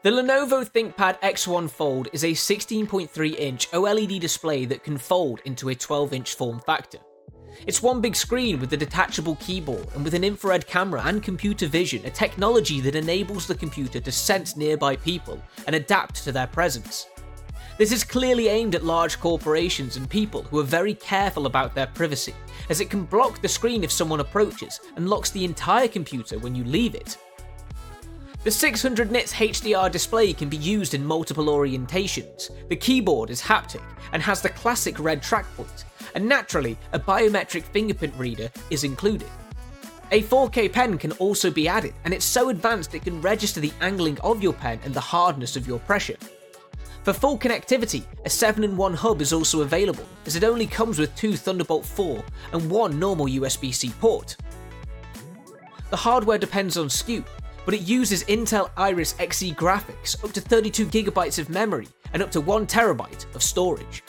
The Lenovo ThinkPad X1 Fold is a 16.3 inch OLED display that can fold into a 12 inch form factor. It's one big screen with a detachable keyboard and with an infrared camera and computer vision, a technology that enables the computer to sense nearby people and adapt to their presence. This is clearly aimed at large corporations and people who are very careful about their privacy, as it can block the screen if someone approaches and locks the entire computer when you leave it. The 600 nits HDR display can be used in multiple orientations. The keyboard is haptic and has the classic red track point, and naturally, a biometric fingerprint reader is included. A 4K pen can also be added, and it's so advanced it can register the angling of your pen and the hardness of your pressure. For full connectivity, a 7-in-1 hub is also available, as it only comes with two Thunderbolt 4 and one normal USB-C port. The hardware depends on SKU, but it uses Intel Iris Xe graphics, up to 32GB of memory, and up to 1TB of storage.